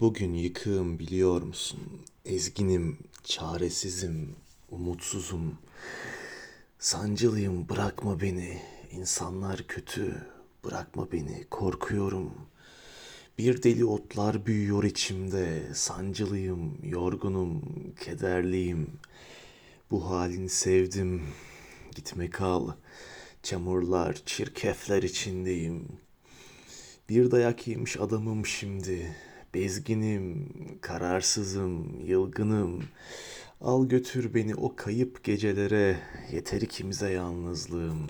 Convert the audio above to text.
Bugün yıkığım biliyor musun? Ezginim, çaresizim, umutsuzum. Sancılıyım bırakma beni. İnsanlar kötü. Bırakma beni. Korkuyorum. Bir deli otlar büyüyor içimde. Sancılıyım, yorgunum, kederliyim. Bu halini sevdim. Gitme kal. Çamurlar, çirkefler içindeyim. Bir dayak yemiş adamım şimdi. Bezginim, kararsızım, yılgınım. Al götür beni o kayıp gecelere. Yeter ikimize yalnızlığım.